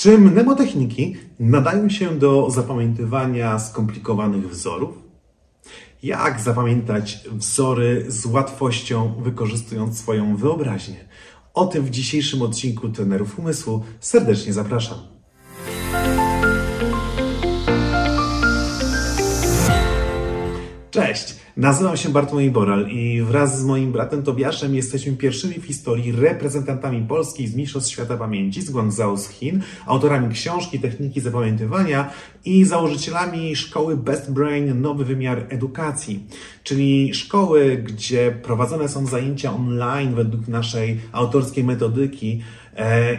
Czy mnemotechniki nadają się do zapamiętywania skomplikowanych wzorów? Jak zapamiętać wzory z łatwością, wykorzystując swoją wyobraźnię? O tym w dzisiejszym odcinku Trenerów Umysłu serdecznie zapraszam. Cześć, nazywam się Bartłomiej Boral i wraz z moim bratem Tobiaszem jesteśmy pierwszymi w historii reprezentantami Polski z Mistrzostw Świata Pamięci z Guangzhou z Chin, autorami książki Techniki Zapamiętywania i założycielami szkoły Best Brain Nowy Wymiar Edukacji, czyli szkoły, gdzie prowadzone są zajęcia online według naszej autorskiej metodyki,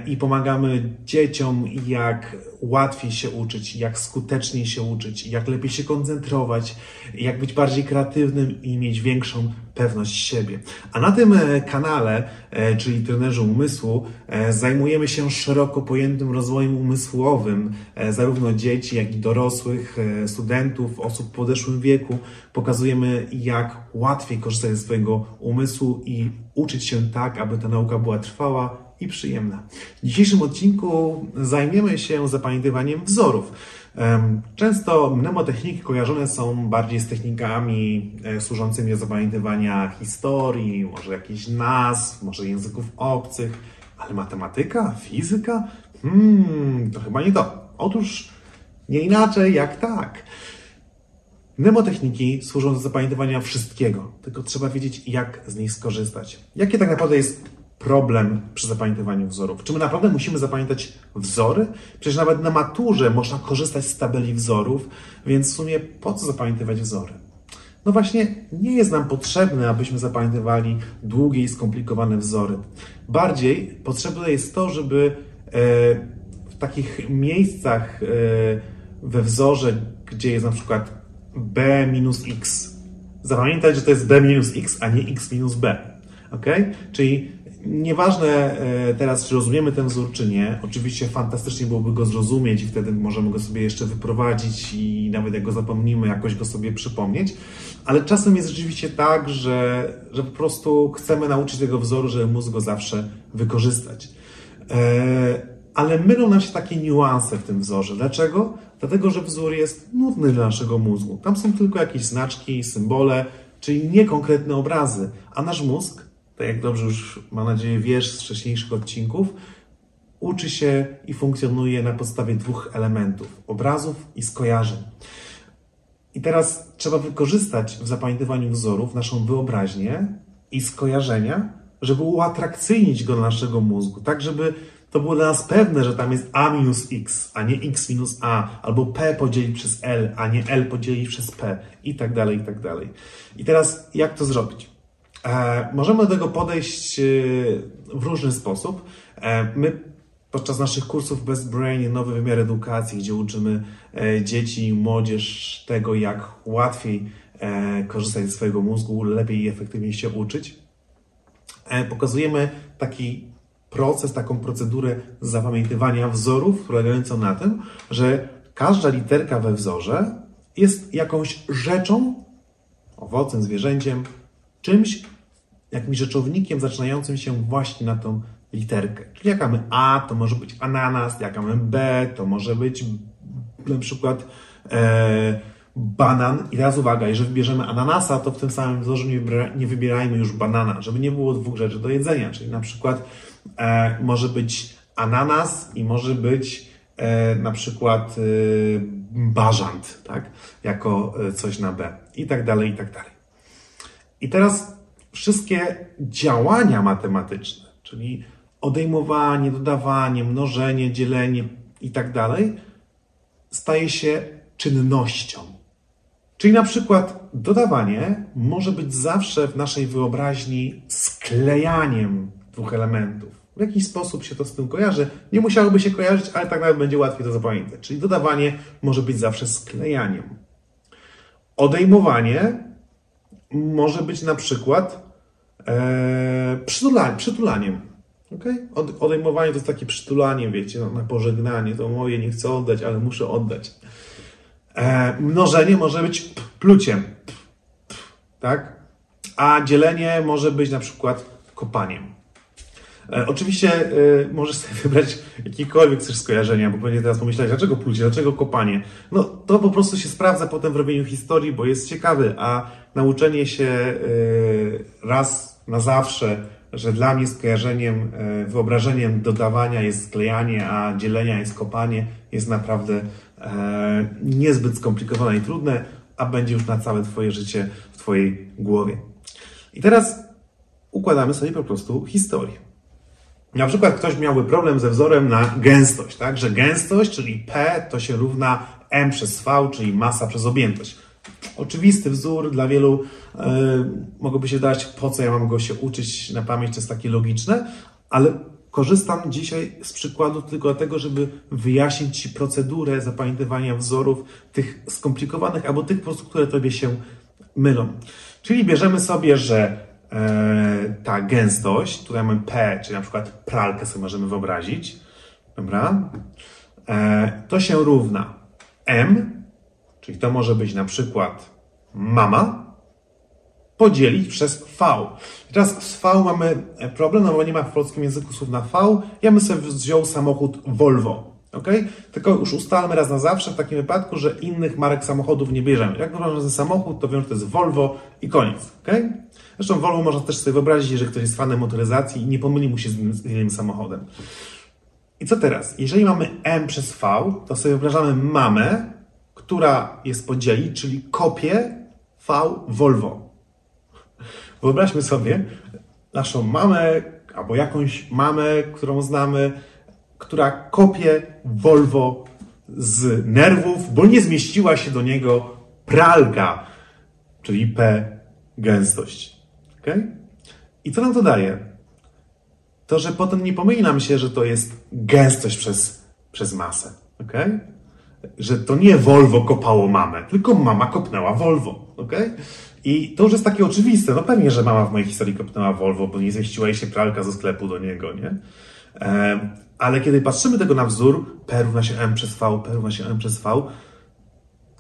i pomagamy dzieciom, jak łatwiej się uczyć, jak skuteczniej się uczyć, jak lepiej się koncentrować, jak być bardziej kreatywnym i mieć większą pewność siebie. A na tym e, kanale, e, czyli trenerzy umysłu, zajmujemy się szeroko pojętym rozwojem umysłowym zarówno dzieci, jak i dorosłych, studentów, osób w podeszłym wieku. Pokazujemy, jak łatwiej korzystać ze swojego umysłu i uczyć się tak, aby ta nauka była trwała i przyjemna. W dzisiejszym odcinku zajmiemy się zapamiętywaniem wzorów. Często mnemotechniki kojarzone są bardziej z technikami e, służącymi do zapamiętywania historii, może jakichś nazw, może języków obcych, ale matematyka, fizyka? Hmm, to chyba nie to. Otóż nie inaczej jak tak. Mnemotechniki służą do zapamiętywania wszystkiego, tylko trzeba wiedzieć, jak z nich skorzystać. Jakie tak naprawdę jest problem przy zapamiętywaniu wzorów. Czy my naprawdę musimy zapamiętać wzory? Przecież nawet na maturze można korzystać z tabeli wzorów, więc w sumie po co zapamiętywać wzory? No właśnie, nie jest nam potrzebne, abyśmy zapamiętywali długie i skomplikowane wzory. Bardziej potrzebne jest to, żeby e, w takich miejscach e, we wzorze, gdzie jest na przykład b minus x, zapamiętać, że to jest b minus x, a nie x minus b. Ok? Czyli Nieważne e, teraz, czy rozumiemy ten wzór, czy nie. Oczywiście fantastycznie byłoby go zrozumieć i wtedy możemy go sobie jeszcze wyprowadzić i nawet jak go zapomnimy, jakoś go sobie przypomnieć. Ale czasem jest rzeczywiście tak, że, że po prostu chcemy nauczyć tego wzoru, żeby móc go zawsze wykorzystać. E, ale mylą nam się takie niuanse w tym wzorze. Dlaczego? Dlatego, że wzór jest nudny dla naszego mózgu. Tam są tylko jakieś znaczki, symbole, czyli niekonkretne obrazy, a nasz mózg tak jak dobrze już mam nadzieję wiesz z wcześniejszych odcinków, uczy się i funkcjonuje na podstawie dwóch elementów: obrazów i skojarzeń. I teraz trzeba wykorzystać w zapamiętywaniu wzorów naszą wyobraźnię i skojarzenia, żeby uatrakcyjnić go do naszego mózgu, tak żeby to było dla nas pewne, że tam jest a minus x, a nie x minus a, albo p podzielić przez l, a nie l podzielić przez p, i tak dalej, i tak dalej. I teraz jak to zrobić? E, możemy do tego podejść e, w różny sposób. E, my podczas naszych kursów Best Brain, nowy wymiar edukacji, gdzie uczymy dzieci i młodzież tego, jak łatwiej korzystać ze swojego mózgu, lepiej i efektywniej się uczyć, pokazujemy taki proces, taką procedurę zapamiętywania wzorów, polegającą na tym, że każda literka we wzorze jest jakąś rzeczą, owocem, zwierzęciem, czymś, jakimś rzeczownikiem zaczynającym się właśnie na tą literkę. Czyli jak mamy A, to może być ananas, jak mamy B, to może być na przykład e, banan. I teraz uwaga, jeżeli wybierzemy ananasa, to w tym samym wzorze nie, nie wybierajmy już banana, żeby nie było dwóch rzeczy do jedzenia. Czyli na przykład e, może być ananas i może być e, na przykład e, bażant, tak? Jako e, coś na B. I tak dalej, i tak dalej. I teraz wszystkie działania matematyczne, czyli odejmowanie, dodawanie, mnożenie, dzielenie i tak dalej, staje się czynnością. Czyli na przykład dodawanie może być zawsze w naszej wyobraźni sklejaniem dwóch elementów. W jakiś sposób się to z tym kojarzy. Nie musiałoby się kojarzyć, ale tak nawet będzie łatwiej to zapamiętać. Czyli dodawanie może być zawsze sklejaniem. Odejmowanie może być na przykład e, przytulaniem. przytulaniem. Okay? Od, odejmowanie to jest takie przytulanie, wiecie, no, na pożegnanie. To moje nie chcę oddać, ale muszę oddać. E, mnożenie może być pluciem. Tak? A dzielenie może być na przykład kopaniem. E, oczywiście e, możesz sobie wybrać jakiekolwiek chcesz skojarzenia, bo będzie teraz pomyśleć, dlaczego plucie, dlaczego kopanie. No to po prostu się sprawdza potem w robieniu historii, bo jest ciekawy, a nauczenie się e, raz na zawsze, że dla mnie skojarzeniem, wyobrażeniem dodawania jest sklejanie, a dzielenia jest kopanie, jest naprawdę niezbyt skomplikowane i trudne, a będzie już na całe Twoje życie w Twojej głowie. I teraz układamy sobie po prostu historię. Na przykład ktoś miałby problem ze wzorem na gęstość, tak? Że gęstość, czyli P, to się równa M przez V, czyli masa przez objętość. Oczywisty wzór dla wielu yy, mogłoby się dać, po co ja mam go się uczyć na pamięć, to jest takie logiczne, ale korzystam dzisiaj z przykładu tylko dlatego, żeby wyjaśnić Ci procedurę zapamiętywania wzorów, tych skomplikowanych, albo tych po prostu, które Tobie się mylą. Czyli bierzemy sobie, że ta gęstość, tutaj mamy P, czyli na przykład pralkę sobie możemy wyobrazić, dobra? E, to się równa M, czyli to może być na przykład mama, podzielić przez V. Teraz z V mamy problem, no bo nie ma w polskim języku słów na V. Ja bym sobie wziął samochód Volvo. Ok? Tylko już ustalmy raz na zawsze w takim wypadku, że innych marek samochodów nie bierzemy. Jak wyobrażam samochód, to wiem, że to jest Volvo i koniec. ok? Zresztą Volvo można też sobie wyobrazić, że ktoś jest fanem motoryzacji i nie pomyli mu się z innym samochodem. I co teraz? Jeżeli mamy M przez V, to sobie wyobrażamy mamę, która jest podzielić, czyli kopię V Volvo. Wyobraźmy sobie naszą mamę albo jakąś mamę, którą znamy, która kopie Volvo z nerwów, bo nie zmieściła się do niego pralka, czyli P gęstość. Okay? I co nam to daje? To, że potem nie pomyli nam się, że to jest gęstość przez, przez masę. Okay? Że to nie Volvo kopało mamę, tylko mama kopnęła Volvo. Okay? I to już jest takie oczywiste. No pewnie, że mama w mojej historii kopnęła Volvo, bo nie zmieściła jej się pralka ze sklepu do niego, nie? Ale kiedy patrzymy tego na wzór, P równa się M przez V, P równa się M przez V,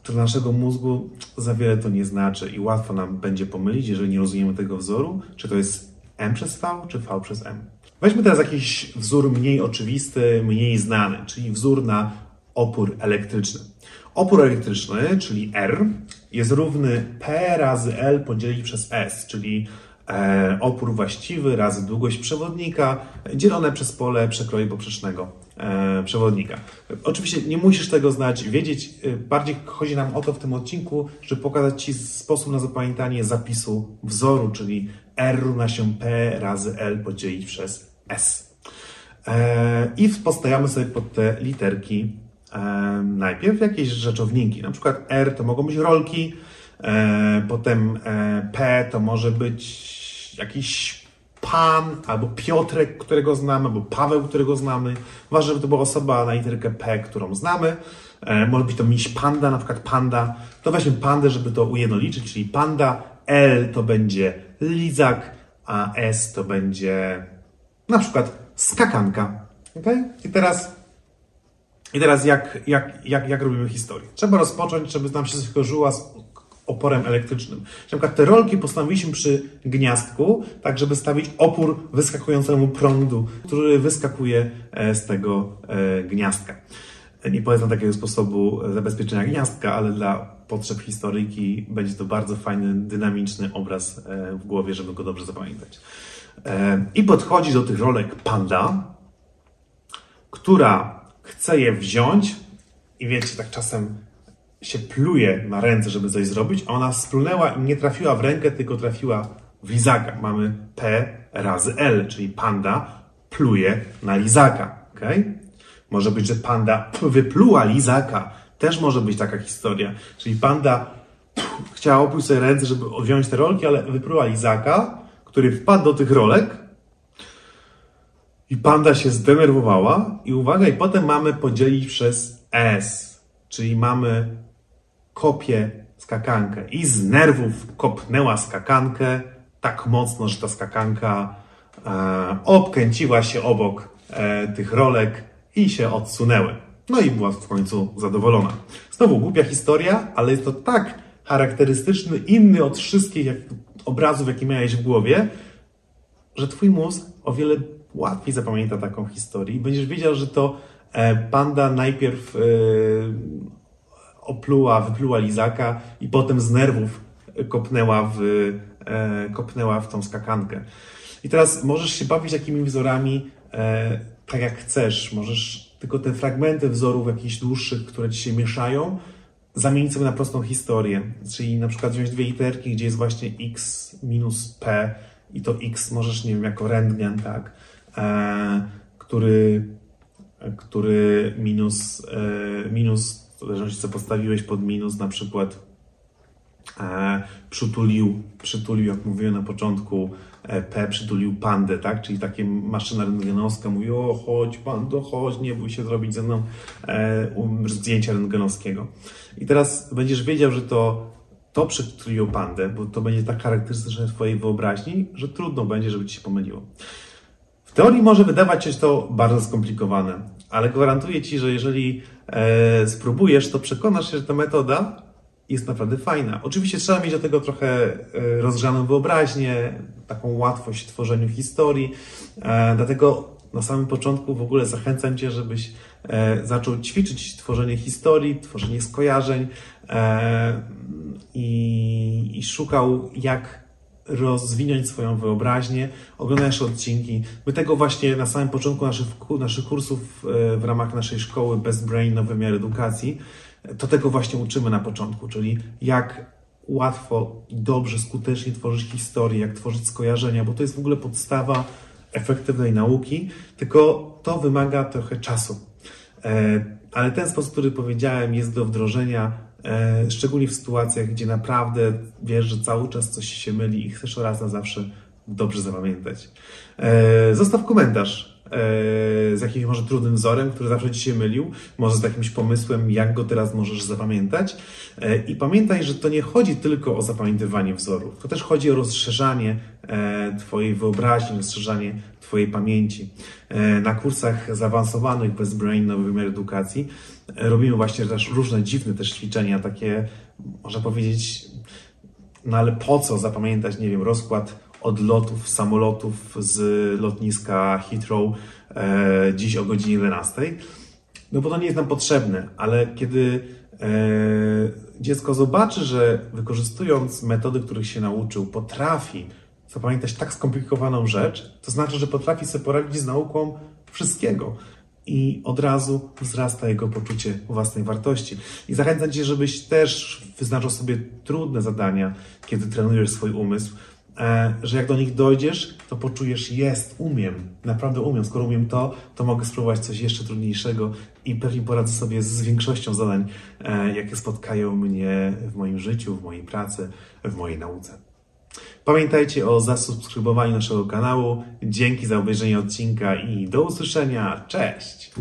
to dla naszego mózgu za wiele to nie znaczy i łatwo nam będzie pomylić, jeżeli nie rozumiemy tego wzoru, czy to jest M przez V, czy V przez M. Weźmy teraz jakiś wzór mniej oczywisty, mniej znany, czyli wzór na opór elektryczny. Opór elektryczny, czyli R, jest równy P razy L podzielić przez S, czyli opór właściwy razy długość przewodnika dzielone przez pole przekroju poprzecznego e, przewodnika. Oczywiście nie musisz tego znać, wiedzieć. E, bardziej chodzi nam o to w tym odcinku, żeby pokazać Ci sposób na zapamiętanie zapisu wzoru, czyli R równa się P razy L podzielić przez S. I postawiamy sobie pod te literki najpierw jakieś rzeczowniki. Na przykład R to mogą być rolki, e, potem e, P to może być jakiś pan, albo Piotrek, którego znamy, albo Paweł, którego znamy. Ważne, żeby to była osoba na literkę P, którą znamy. E, może być to miś panda, na przykład panda. To weźmy pandę, żeby to ujednoliczyć, czyli panda. L to będzie lizak, a S to będzie na przykład skakanka. Okay? I teraz i teraz jak, jak, jak, jak robimy historię? Trzeba rozpocząć, żeby nam się skojarzyła oporem elektrycznym. Na przykład te rolki postawiliśmy przy gniazdku, tak żeby stawić opór wyskakującemu prądu, który wyskakuje e, z tego e, gniazdka. Nie polecam takiego sposobu zabezpieczenia gniazdka, ale dla potrzeb historyki będzie to bardzo fajny, dynamiczny obraz e, w głowie, żeby go dobrze zapamiętać. I podchodzi do tych rolek panda, która chce je wziąć i wiecie, tak czasem się pluje na ręce, żeby coś zrobić, a ona splunęła i nie trafiła w rękę, tylko trafiła w lizaka. Mamy P razy L, czyli panda pluje na lizaka. Okay? Może być, że panda wypluła lizaka. Też może być taka historia. Czyli panda chciała opróć sobie ręce, żeby wziąć te rolki, ale wypluła lizaka, który wpadł do tych rolek i panda się zdenerwowała i uwaga, i potem mamy podzielić przez S, czyli mamy kopię skakankę i z nerwów kopnęła skakankę tak mocno, że ta skakanka e, obkręciła się obok e, tych rolek i się odsunęły. No i była w końcu zadowolona. Znowu głupia historia, ale jest to tak charakterystyczny, inny od wszystkich jak, obrazów, jakie miałeś w głowie, że twój mózg o wiele łatwiej zapamięta taką historię i będziesz wiedział, że to e, panda najpierw e, opluła, wypluła lizaka i potem z nerwów kopnęła w, e, kopnęła w tą skakankę. I teraz możesz się bawić takimi wzorami tak jak chcesz. Możesz tylko te fragmenty wzorów jakichś dłuższych, które ci się mieszają, zamienić sobie na prostą historię. Czyli na przykład wziąć dwie literki, gdzie jest właśnie x minus p i to x możesz, nie wiem, jako rentgen, tak, e, który, który minus, e, minus, zależności co postawiłeś pod minus, na przykład e, przytulił, przytulił, jak mówiłem na początku, e, P przytulił pandę, tak? Czyli takie maszyna rentgenowska mówi, o chodź pando, chodź, nie bój się zrobić ze mną e, um, zdjęcia rentgenowskiego. I teraz będziesz wiedział, że to to przytulił pandę, bo to będzie tak charakterystyczne Twojej wyobraźni, że trudno będzie, żeby Ci się pomyliło. W teorii może wydawać się to bardzo skomplikowane, ale gwarantuję Ci, że jeżeli e, spróbujesz, to przekonasz się, że ta metoda jest naprawdę fajna. Oczywiście trzeba mieć do tego trochę e, rozgrzaną wyobraźnię, taką łatwość w tworzeniu historii, e, dlatego na samym początku w ogóle zachęcam Cię, żebyś e, zaczął ćwiczyć tworzenie historii, tworzenie skojarzeń i, i szukał, jak rozwinąć swoją wyobraźnię, oglądając odcinki. My tego właśnie na samym początku naszych, naszych kursów w ramach naszej szkoły Best Brain Nowy Wymiar Edukacji to tego właśnie uczymy na początku, czyli jak łatwo i dobrze, skutecznie tworzyć historię, jak tworzyć skojarzenia, bo to jest w ogóle podstawa efektywnej nauki, tylko to wymaga trochę czasu. E, ale ten sposób, który powiedziałem, jest do wdrożenia, e, szczególnie w sytuacjach, gdzie naprawdę wiesz, że cały czas coś się myli i chcesz raz na zawsze dobrze zapamiętać. E, zostaw komentarz E, z jakimś może trudnym wzorem, który zawsze Ci się mylił, może z jakimś pomysłem, jak go teraz możesz zapamiętać. E, I pamiętaj, że to nie chodzi tylko o zapamiętywanie wzorów, to też chodzi o rozszerzanie e, Twojej wyobraźni, rozszerzanie Twojej pamięci. Na kursach zaawansowanych bez Brain Nowy Wymiar Edukacji robimy właśnie też różne dziwne też ćwiczenia, takie, można powiedzieć, no ale po co zapamiętać, nie wiem, rozkład odlotów samolotów z lotniska Heathrow e, dziś o godzinie 11. No bo to nie jest nam potrzebne, ale kiedy e, dziecko zobaczy, że wykorzystując metody, których się nauczył, potrafi zapamiętać tak skomplikowaną rzecz, to znaczy, że potrafi sobie poradzić z nauką wszystkiego. I od razu wzrasta jego poczucie własnej wartości. I zachęcam Cię, żebyś też wyznaczał sobie trudne zadania, kiedy trenujesz swój umysł, że jak do nich dojdziesz, to poczujesz, jest, umiem, naprawdę umiem. Skoro umiem to, to mogę spróbować coś jeszcze trudniejszego i pewnie poradzę sobie z większością zadań, e, jakie spotkają mnie w moim życiu, w mojej pracy, w mojej nauce. Pamiętajcie o zasubskrybowaniu naszego kanału. Dzięki za obejrzenie odcinka i do usłyszenia. Cześć!